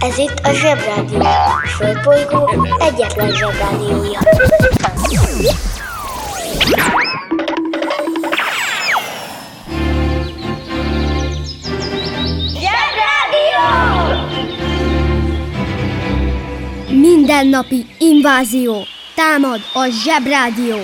Ez itt a Zsebrádió. A Földbolygó egyetlen Zsebrádiója. Zsebrádió! Mindennapi invázió. Támad a Zsebrádió.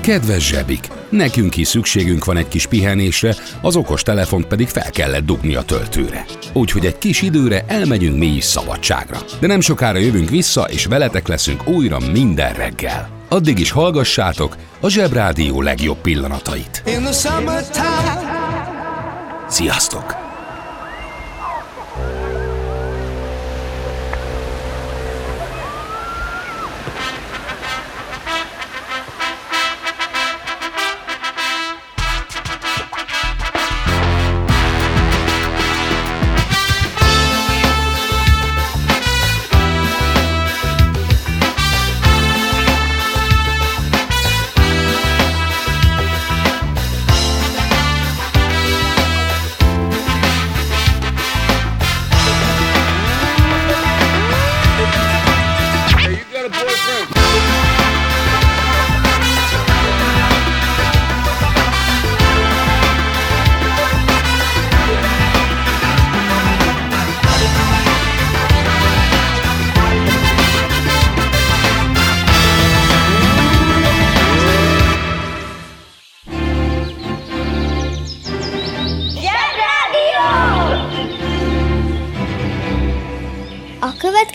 Kedves zsebik! Nekünk is szükségünk van egy kis pihenésre, az okos telefont pedig fel kellett dugni a töltőre. Úgyhogy egy kis időre elmegyünk mi is szabadságra. De nem sokára jövünk vissza, és veletek leszünk újra minden reggel. Addig is hallgassátok a Zsebrádió legjobb pillanatait. Sziasztok!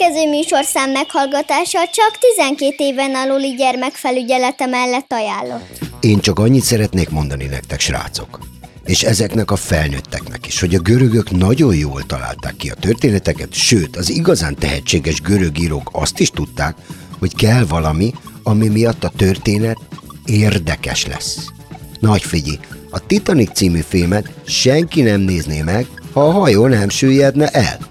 Következő műsorszám meghallgatása csak 12 éven aluli gyermekfelügyelete mellett ajánlott. Én csak annyit szeretnék mondani nektek, srácok, és ezeknek a felnőtteknek is, hogy a görögök nagyon jól találták ki a történeteket, sőt, az igazán tehetséges görög írók azt is tudták, hogy kell valami, ami miatt a történet érdekes lesz. Nagy figyelj, a Titanic című filmet senki nem nézné meg, ha a hajó nem süllyedne el.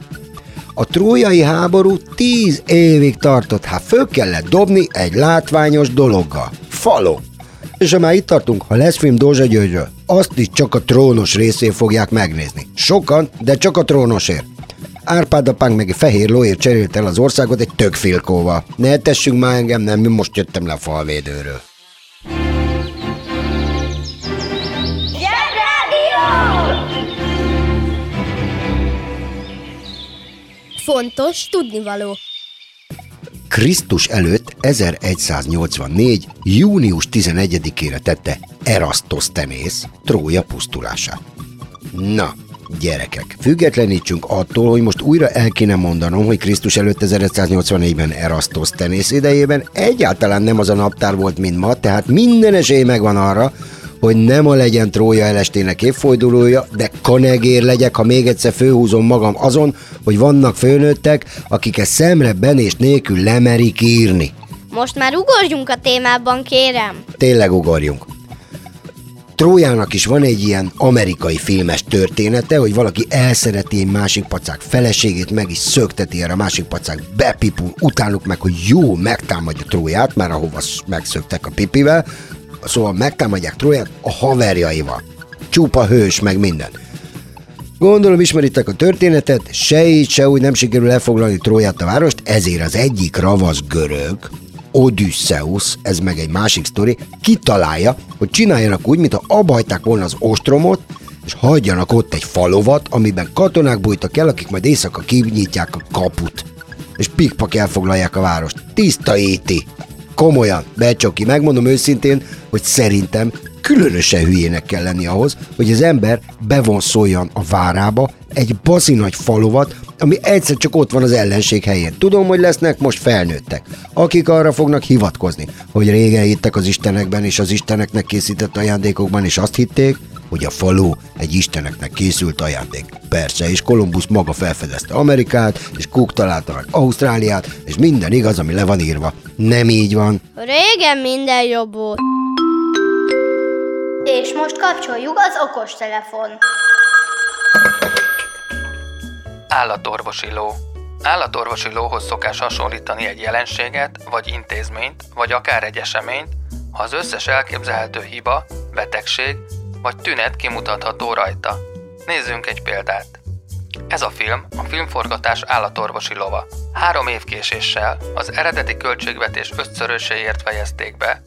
A trójai háború tíz évig tartott, hát föl kellett dobni egy látványos dologgal. Faló. És ha már itt tartunk, ha lesz film Dózsa Györgyről, azt is csak a trónos részén fogják megnézni. Sokan, de csak a trónosért. Árpád apánk meg egy fehér lóért cserélt el az országot egy tök filkóval. Ne tessünk már engem, nem, most jöttem le a falvédőről. Fontos tudnivaló. Krisztus előtt 1184. június 11-ére tette Erasztosztenész Trója pusztulását. Na, gyerekek, függetlenítsünk attól, hogy most újra el kéne mondanom, hogy Krisztus előtt 1184-ben Erasztosztenész idejében egyáltalán nem az a naptár volt, mint ma, tehát minden esély megvan arra, hogy nem a legyen Trója elestének évfordulója, de kanegér legyek, ha még egyszer főhúzom magam azon, hogy vannak főnőttek, akik ezt szemre benést nélkül lemerik írni. Most már ugorjunk a témában, kérem. Tényleg ugorjunk. Trójának is van egy ilyen amerikai filmes története, hogy valaki elszereti egy másik pacák feleségét, meg is szökteti erre a másik pacák, bepipul, utánuk meg, hogy jó, megtámadja Tróját, már ahova megszöktek a pipivel, szóval megtámadják Tróját a haverjaival. Csupa hős, meg minden. Gondolom ismeritek a történetet, se így, se úgy nem sikerül elfoglalni Tróját a várost, ezért az egyik ravasz görög, Odysseus, ez meg egy másik sztori, kitalálja, hogy csináljanak úgy, mintha abba hagyták volna az ostromot, és hagyjanak ott egy falovat, amiben katonák bújtak el, akik majd éjszaka kinyitják a kaput. És pikpak elfoglalják a várost. Tiszta éti. Komolyan, becsoki, megmondom őszintén, hogy szerintem különösen hülyének kell lenni ahhoz, hogy az ember bevonszoljon a várába egy bazinagy falovat, ami egyszer csak ott van az ellenség helyén. Tudom, hogy lesznek most felnőttek, akik arra fognak hivatkozni, hogy régen hittek az istenekben és az isteneknek készített ajándékokban, és azt hitték, hogy a falu egy isteneknek készült ajándék. Persze, és Kolumbusz maga felfedezte Amerikát, és Cook találta meg Ausztráliát, és minden igaz, ami le van írva. Nem így van. Régen minden jobb volt. És most kapcsoljuk az okos telefon. Állatorvosi ló. Állatorvosi lóhoz szokás hasonlítani egy jelenséget, vagy intézményt, vagy akár egy eseményt, ha az összes elképzelhető hiba, betegség vagy tünet kimutatható rajta. Nézzünk egy példát. Ez a film a filmforgatás állatorvosi lova. Három év késéssel az eredeti költségvetés ötszöröséért fejezték be,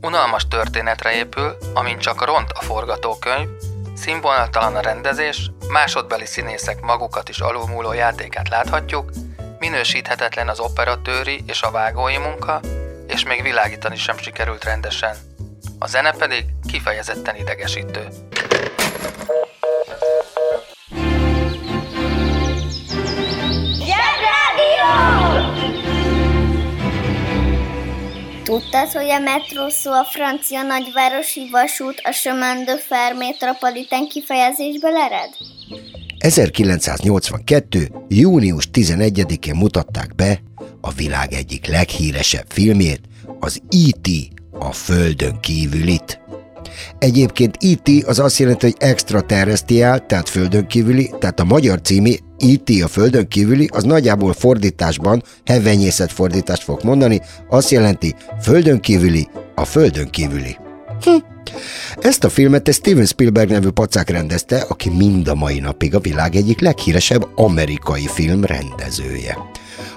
unalmas történetre épül, amint csak ront a forgatókönyv, színvonaltalan a rendezés, másodbeli színészek magukat is alulmúló játékát láthatjuk, minősíthetetlen az operatőri és a vágói munka, és még világítani sem sikerült rendesen. A zene pedig kifejezetten idegesítő. Tudtad, hogy a metró szó a francia nagyvárosi vasút a chemin de fer metropolitán kifejezésből ered? 1982. június 11-én mutatták be a világ egyik leghíresebb filmjét, az E.T. a Földön kívülit. Egyébként E.T. az azt jelenti, hogy extraterrestriál, tehát földön kívüli, tehát a magyar cími E.T. a földön kívüli, az nagyjából fordításban, hevenyészet fordítást fog mondani, azt jelenti földön kívüli, a földön kívüli. Hm. Ezt a filmet Steven Spielberg nevű pacák rendezte, aki mind a mai napig a világ egyik leghíresebb amerikai film rendezője.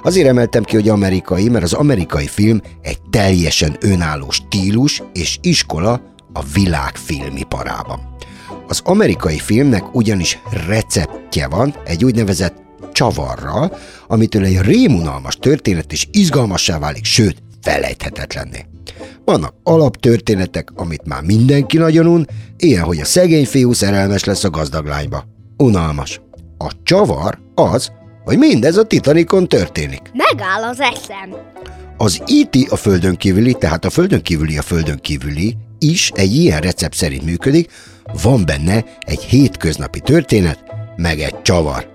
Azért emeltem ki, hogy amerikai, mert az amerikai film egy teljesen önálló stílus és iskola a világ filmiparában. Az amerikai filmnek ugyanis receptje van egy úgynevezett csavarral, amitől egy rémunalmas történet is izgalmassá válik, sőt, felejthetetlenné. Vannak alaptörténetek, amit már mindenki nagyon un, ilyen, hogy a szegény fiú szerelmes lesz a gazdag lányba. Unalmas. A csavar az, hogy mindez a Titanicon történik. Megáll az eszem. Az IT a földön kívüli, tehát a földön kívüli a földön kívüli is egy ilyen recept szerint működik, van benne egy hétköznapi történet, meg egy csavar.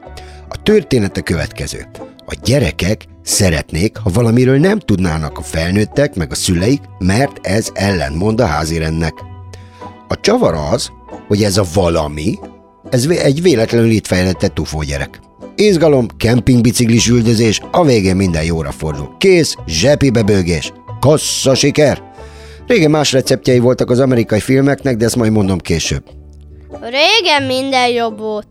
A történet a következő. A gyerekek szeretnék, ha valamiről nem tudnának a felnőttek meg a szüleik, mert ez ellentmond a házirendnek. A csavar az, hogy ez a valami, ez egy véletlenül itt fejlettett ufó gyerek. Izgalom, kempingbiciklis üldözés, a végén minden jóra fordul. Kész, zsepibe bőgés, kassza siker! Régen más receptjei voltak az amerikai filmeknek, de ezt majd mondom később. Régen minden jobb volt.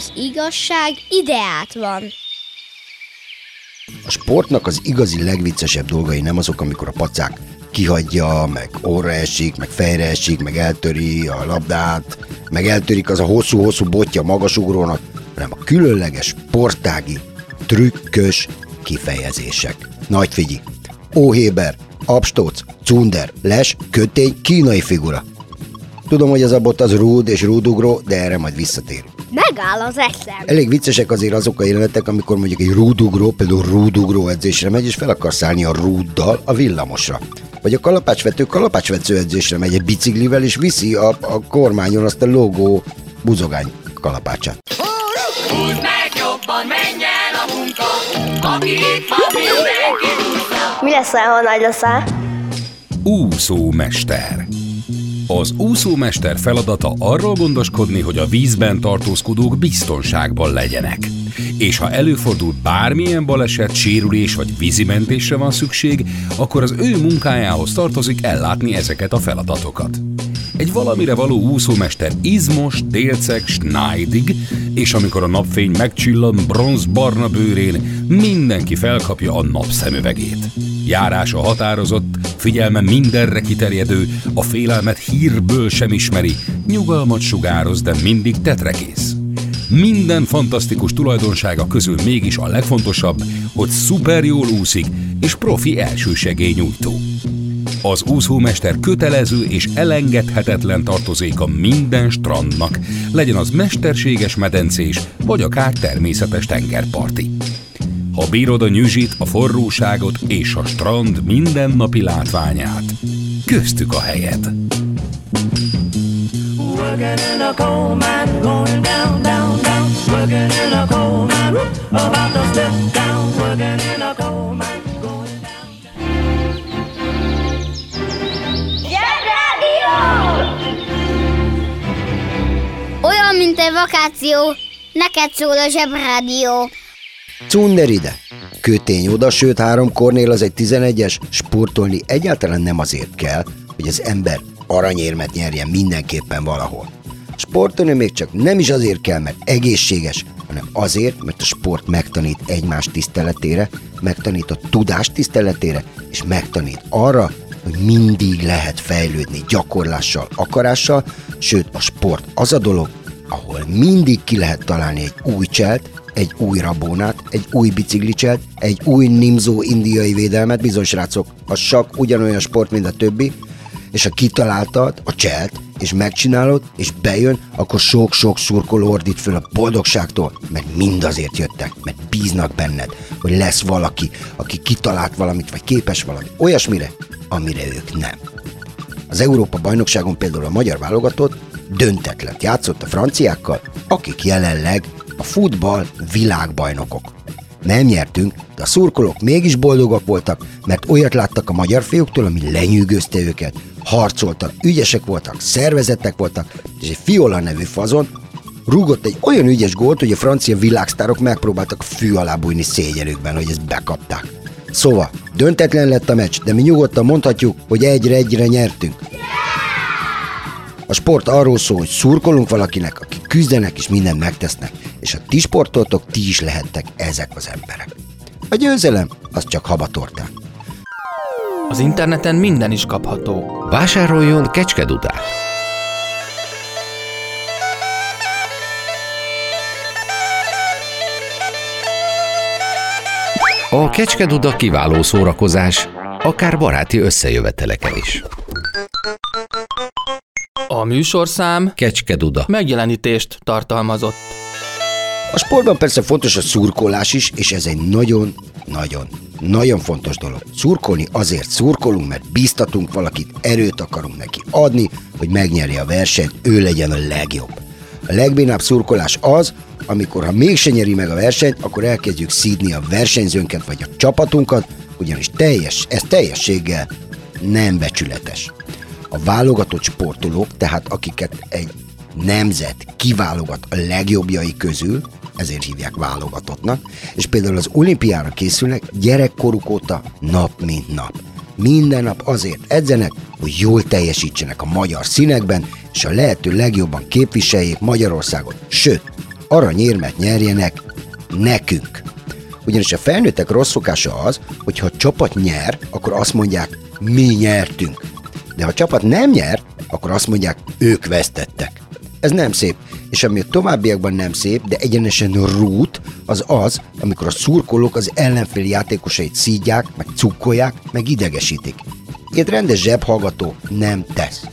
Az igazság ideát van. A sportnak az igazi legviccesebb dolgai nem azok, amikor a pacák kihagyja, meg orra esik, meg fejre esik, meg eltöri a labdát, meg eltörik az a hosszú-hosszú botja magasugrónak, hanem a különleges, sportági, trükkös kifejezések. Nagy figyi! Óhéber, Abstóc, Cunder, Les, kötény, kínai figura. Tudom, hogy az a bot az rúd és rúdugró, de erre majd visszatérünk. Megáll az eszem. Elég viccesek azért azok a jelenetek, amikor mondjuk egy rúdugró, például rúdugró edzésre megy, és fel akar szállni a rúddal a villamosra. Vagy a kalapácsvető kalapácsvető edzésre megy egy biciklivel, és viszi a, a kormányon azt a logó buzogány kalapácsát. Húzd meg jobban, a munka Aki itt van, mindenki Mi lesz, ha nagy leszel? Úszómester. Az úszómester feladata arról gondoskodni, hogy a vízben tartózkodók biztonságban legyenek. És ha előfordul bármilyen baleset, sérülés vagy vízimentésre van szükség, akkor az ő munkájához tartozik ellátni ezeket a feladatokat. Egy valamire való úszómester izmos, délceg, snájdig, és amikor a napfény megcsillan bronzbarna bőrén, mindenki felkapja a napszemüvegét. Járása határozott, figyelme mindenre kiterjedő, a félelmet hírből sem ismeri, nyugalmat sugároz, de mindig tetrekész. Minden fantasztikus tulajdonsága közül mégis a legfontosabb, hogy szuper jól úszik, és profi elsősegélynyújtó. Az úszómester kötelező és elengedhetetlen tartozéka minden strandnak, legyen az mesterséges medencés, vagy akár természetes tengerparti. Ha bírod a nyüzsit, a forróságot és a strand mindennapi látványát, köztük a helyed. Working. Olyan, mint egy vakáció, neked szól a zsebrádió. Cunder ide! Kötény oda, sőt három kornél az egy 11-es, sportolni egyáltalán nem azért kell, hogy az ember aranyérmet nyerjen mindenképpen valahol. Sportolni még csak nem is azért kell, mert egészséges, hanem azért, mert a sport megtanít egymás tiszteletére, megtanít a tudás tiszteletére, és megtanít arra, hogy mindig lehet fejlődni gyakorlással, akarással, sőt a sport az a dolog, ahol mindig ki lehet találni egy új cselt, egy új rabónát, egy új biciklicselt, egy új nimzó indiai védelmet, bizony srácok, a sak ugyanolyan sport, mint a többi, és ha kitaláltad a cselt, és megcsinálod, és bejön, akkor sok-sok szurkoló ordít föl a boldogságtól, mert mind azért jöttek, mert bíznak benned, hogy lesz valaki, aki kitalált valamit, vagy képes valami olyasmire, amire ők nem. Az Európa bajnokságon például a magyar válogatott döntetlen játszott a franciákkal, akik jelenleg a futball világbajnokok. Nem nyertünk, de a szurkolók mégis boldogak voltak, mert olyat láttak a magyar fiúktól, ami lenyűgözte őket. Harcoltak, ügyesek voltak, szervezettek voltak, és egy Fiola nevű fazon rúgott egy olyan ügyes gólt, hogy a francia világsztárok megpróbáltak fű alá bújni szégyenükben, hogy ezt bekapták. Szóval, döntetlen lett a meccs, de mi nyugodtan mondhatjuk, hogy egyre-egyre nyertünk. A sport arról szól, hogy szurkolunk valakinek, akik küzdenek és mindent megtesznek, és ha ti sportoltok, ti is lehettek ezek az emberek. A győzelem az csak habatortán. Az interneten minden is kapható. Vásároljon kecskedudát! A kecskeduda kiváló szórakozás, akár baráti összejöveteleken is. A műsorszám Kecskeduda. megjelenítést tartalmazott. A sportban persze fontos a szurkolás is, és ez egy nagyon, nagyon, nagyon fontos dolog. Szurkolni azért szurkolunk, mert bíztatunk valakit, erőt akarunk neki adni, hogy megnyerje a versenyt, ő legyen a legjobb. A legbénább szurkolás az, amikor ha mégse nyeri meg a versenyt, akkor elkezdjük szídni a versenyzőnket vagy a csapatunkat, ugyanis teljes, ez teljességgel nem becsületes. A válogatott sportolók, tehát akiket egy nemzet kiválogat a legjobbjai közül, ezért hívják válogatottnak, és például az olimpiára készülnek gyerekkoruk óta nap mint nap. Minden nap azért edzenek, hogy jól teljesítsenek a magyar színekben, és a lehető legjobban képviseljék Magyarországot, sőt, aranyérmet nyerjenek nekünk. Ugyanis a felnőttek rossz szokása az, hogy ha a csapat nyer, akkor azt mondják, mi nyertünk. De ha a csapat nem nyer, akkor azt mondják, ők vesztettek. Ez nem szép, és ami a továbbiakban nem szép, de egyenesen rút, az az, amikor a szurkolók az ellenfél játékosait szídják, meg cukkolják, meg idegesítik. Ilyet rendes zsebhallgató nem tesz.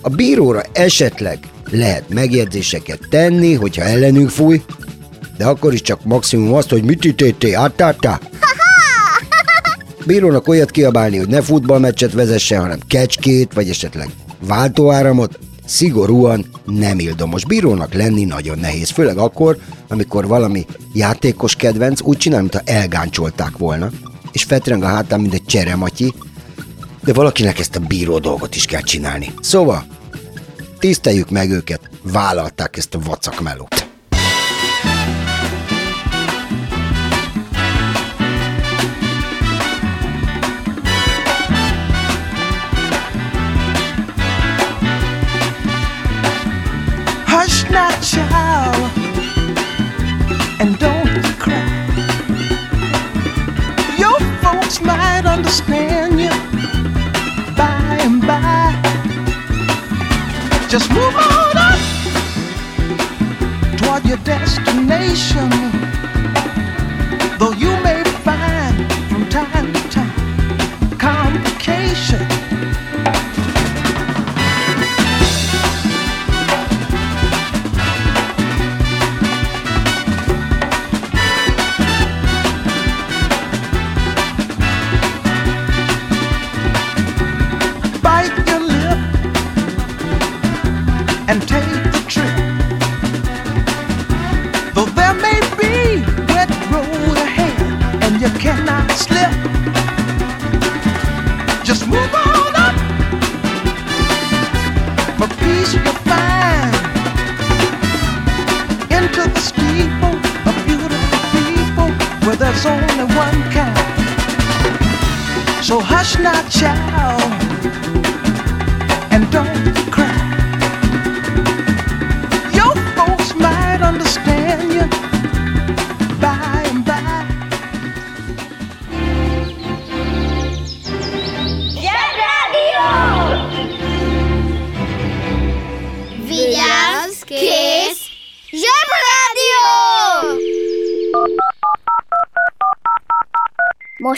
A bíróra esetleg lehet megjegyzéseket tenni, hogyha ellenünk fúj, de akkor is csak maximum azt, hogy mit ütöttél, áttártál? Bírónak olyat kiabálni, hogy ne futballmeccset vezessen, hanem kecskét, vagy esetleg váltóáramot, szigorúan nem ildomos. Bírónak lenni nagyon nehéz, főleg akkor, amikor valami játékos kedvenc úgy csinál, mintha elgáncsolták volna, és fetreng a hátán, mint egy cserematyi, de valakinek ezt a bíró dolgot is kell csinálni. Szóval, tiszteljük meg őket, vállalták ezt a vacakmelót. Not, and don't cry. Your folks might understand you by and by. Just move on up toward your destination.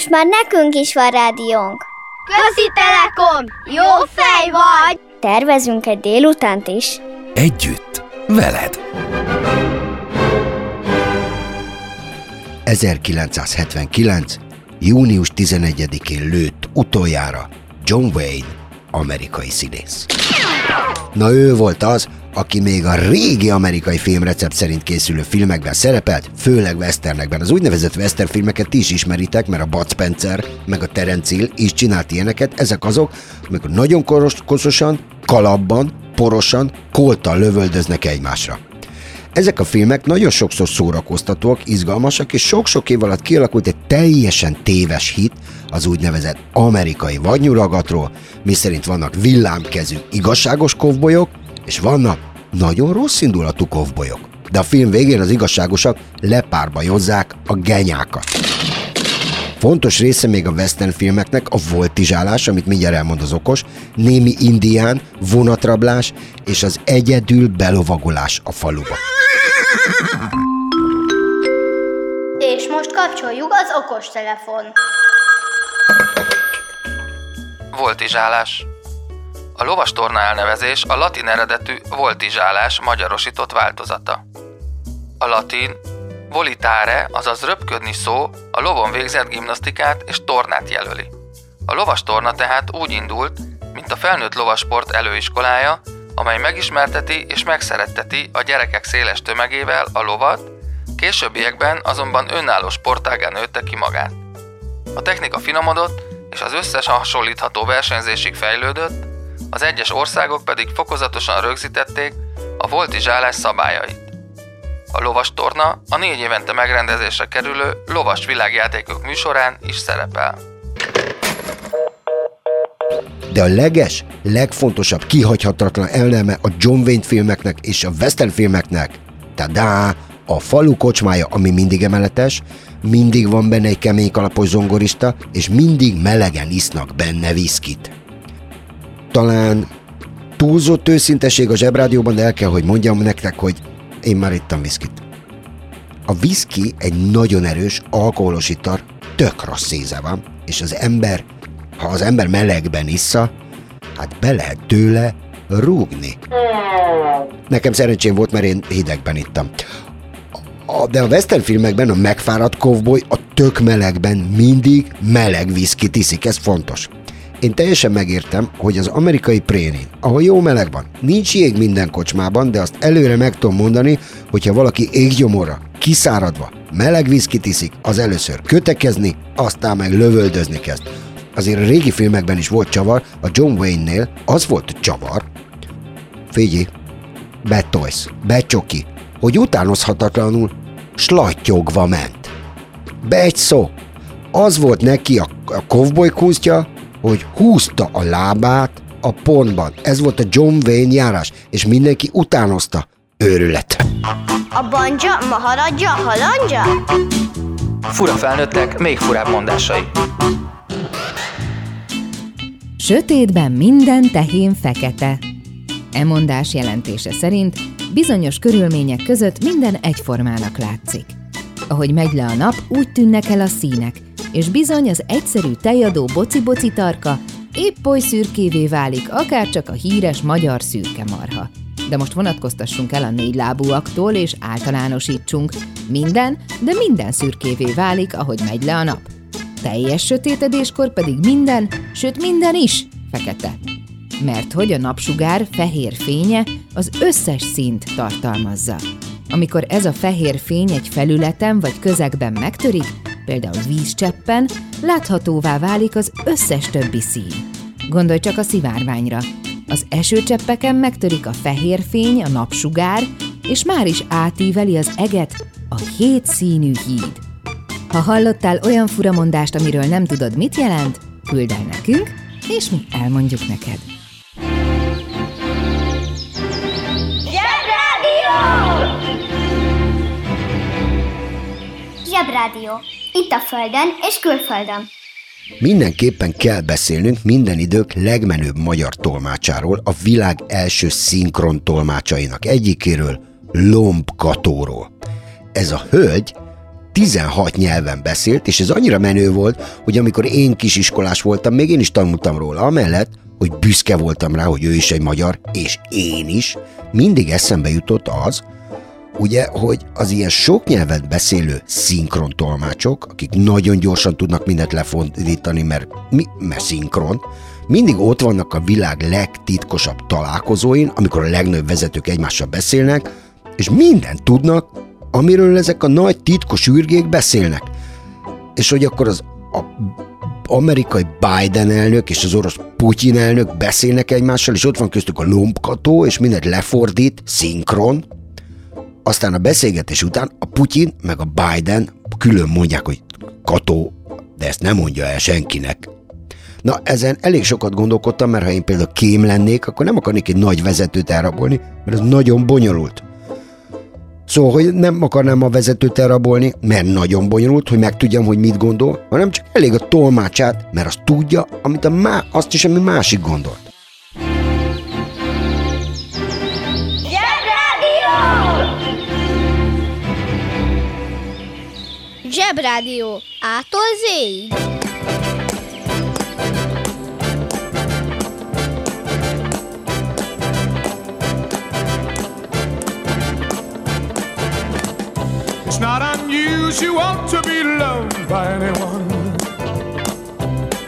Most már nekünk is van rádiónk. Közi Telekom! Jó fej vagy! Tervezünk egy délutánt is. Együtt, veled. 1979. június 11-én lőtt utoljára John Wayne, amerikai színész. Na ő volt az, aki még a régi amerikai filmrecept szerint készülő filmekben szerepelt, főleg westernekben. Az úgynevezett western filmeket ti is ismeritek, mert a Bud Spencer meg a Terence Hill is csinált ilyeneket. Ezek azok, amikor nagyon koros, koszosan, kalapban, porosan, koltal lövöldöznek egymásra. Ezek a filmek nagyon sokszor szórakoztatóak, izgalmasak, és sok-sok év alatt kialakult egy teljesen téves hit az úgynevezett amerikai vadnyuragatról, miszerint vannak villámkezű igazságos kovbolyok, és vannak nagyon rossz indulatú kovbolyok. De a film végén az igazságosak lepárbajozzák a genyákat. Fontos része még a western filmeknek a voltizsálás, amit mindjárt elmond az okos, némi indián, vonatrablás és az egyedül belovagolás a faluba. És most kapcsoljuk az okos telefon. Voltizsálás. A lovastorna elnevezés a latin eredetű voltizsálás magyarosított változata. A latin volitare, azaz röpködni szó a lovon végzett gimnasztikát és tornát jelöli. A lovastorna tehát úgy indult, mint a felnőtt lovasport előiskolája, amely megismerteti és megszeretteti a gyerekek széles tömegével a lovat, későbbiekben azonban önálló sportágán nőtte ki magát. A technika finomodott, és az összes hasonlítható versenyzésig fejlődött, az egyes országok pedig fokozatosan rögzítették a voltizsálás szabályait. A lovas torna a négy évente megrendezésre kerülő lovas világjátékok műsorán is szerepel. De a leges, legfontosabb, kihagyhatatlan eleme a John Wayne filmeknek és a western filmeknek, tadá, a falu kocsmája, ami mindig emeletes, mindig van benne egy kemény kalapos zongorista, és mindig melegen isznak benne viszkit. Talán túlzott őszinteség a zsebrádióban, de el kell, hogy mondjam nektek, hogy én már ittam viszkit. A viszki egy nagyon erős, alkoholos ital, tök rossz íze van, és az ember, ha az ember melegben issza, hát be lehet tőle rúgni. Nekem szerencsém volt, mert én hidegben ittam. A, de a western filmekben a megfáradt kovboly a tök melegben mindig meleg viszkit iszik, ez fontos. Én teljesen megértem, hogy az amerikai prénin, ahol jó meleg van, nincs jég minden kocsmában, de azt előre meg tudom mondani, hogyha valaki éggyomorra, kiszáradva, meleg viszkit iszik, az először kötekezni, aztán meg lövöldözni kezd. Azért a régi filmekben is volt csavar, a John Wayne-nél az volt csavar, figyelj, betolsz, becsoki, hogy utánozhatatlanul slattyogva ment. Be egy szó. Az volt neki a, a kovboly kunstja, hogy húzta a lábát a pontban. Ez volt a John Wayne járás, és mindenki utánozta. Őrület. A banja, maharadja, halandja? Fura felnőttek, még furább mondásai. Sötétben minden tehén fekete. E mondás jelentése szerint bizonyos körülmények között minden egyformának látszik. Ahogy megy le a nap, úgy tűnnek el a színek, és bizony az egyszerű tejadó boci-boci tarka épp oly szürkévé válik, akár csak a híres magyar szürke marha. De most vonatkoztassunk el a négy lábúaktól, és általánosítsunk. Minden, de minden szürkévé válik, ahogy megy le a nap. Teljes sötétedéskor pedig minden, sőt minden is fekete. Mert hogy a napsugár fehér fénye az összes színt tartalmazza. Amikor ez a fehér fény egy felületen vagy közegben megtörik, például vízcseppen, láthatóvá válik az összes többi szín. Gondolj csak a szivárványra. Az esőcseppeken megtörik a fehér fény, a napsugár, és már is átíveli az eget a hét színű híd. Ha hallottál olyan furamondást, amiről nem tudod, mit jelent, küld el nekünk, és mi elmondjuk neked. Zsebrádió. Itt a Földön és külföldön. Mindenképpen kell beszélnünk minden idők legmenőbb magyar tolmácsáról, a világ első szinkron tolmácsainak egyikéről, Lomb Katóról. Ez a hölgy 16 nyelven beszélt, és ez annyira menő volt, hogy amikor én kisiskolás voltam, még én is tanultam róla, amellett, hogy büszke voltam rá, hogy ő is egy magyar, és én is, mindig eszembe jutott az, ugye, hogy az ilyen sok nyelvet beszélő szinkron tolmácsok, akik nagyon gyorsan tudnak mindent lefordítani, mert, mi, mert szinkron, mindig ott vannak a világ legtitkosabb találkozóin, amikor a legnagyobb vezetők egymással beszélnek, és mindent tudnak, amiről ezek a nagy titkos űrgék beszélnek. És hogy akkor az a amerikai Biden elnök és az orosz Putyin elnök beszélnek egymással, és ott van köztük a lombkató, és mindent lefordít, szinkron, aztán a beszélgetés után a Putyin meg a Biden külön mondják, hogy kató, de ezt nem mondja el senkinek. Na, ezen elég sokat gondolkodtam, mert ha én például kém lennék, akkor nem akarnék egy nagy vezetőt elrabolni, mert ez nagyon bonyolult. Szóval, hogy nem akarnám a vezetőt elrabolni, mert nagyon bonyolult, hogy megtudjam, hogy mit gondol, hanem csak elég a tolmácsát, mert azt tudja, amit a má- azt is, ami másik gondolt. Zsebrádió. Ától zéig. It's not unusual to be loved by anyone.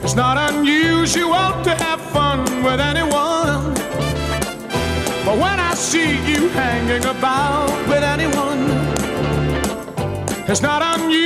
It's not unusual to have fun with anyone. But when I see you hanging about with anyone, it's not unusual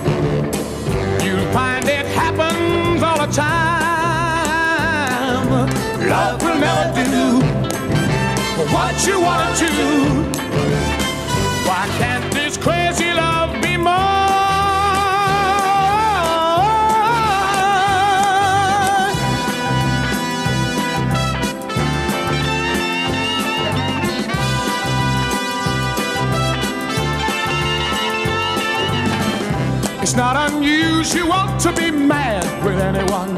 find it happens all the time. Love will never do what you want to. Do. Why can't this crazy unusual to be mad with anyone.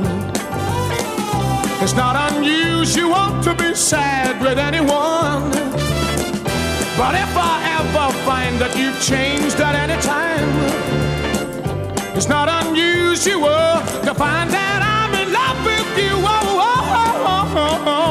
It's not unusual to be sad with anyone. But if I ever find that you've changed at any time, it's not unusual to find that I'm in love with you. Oh, oh, oh, oh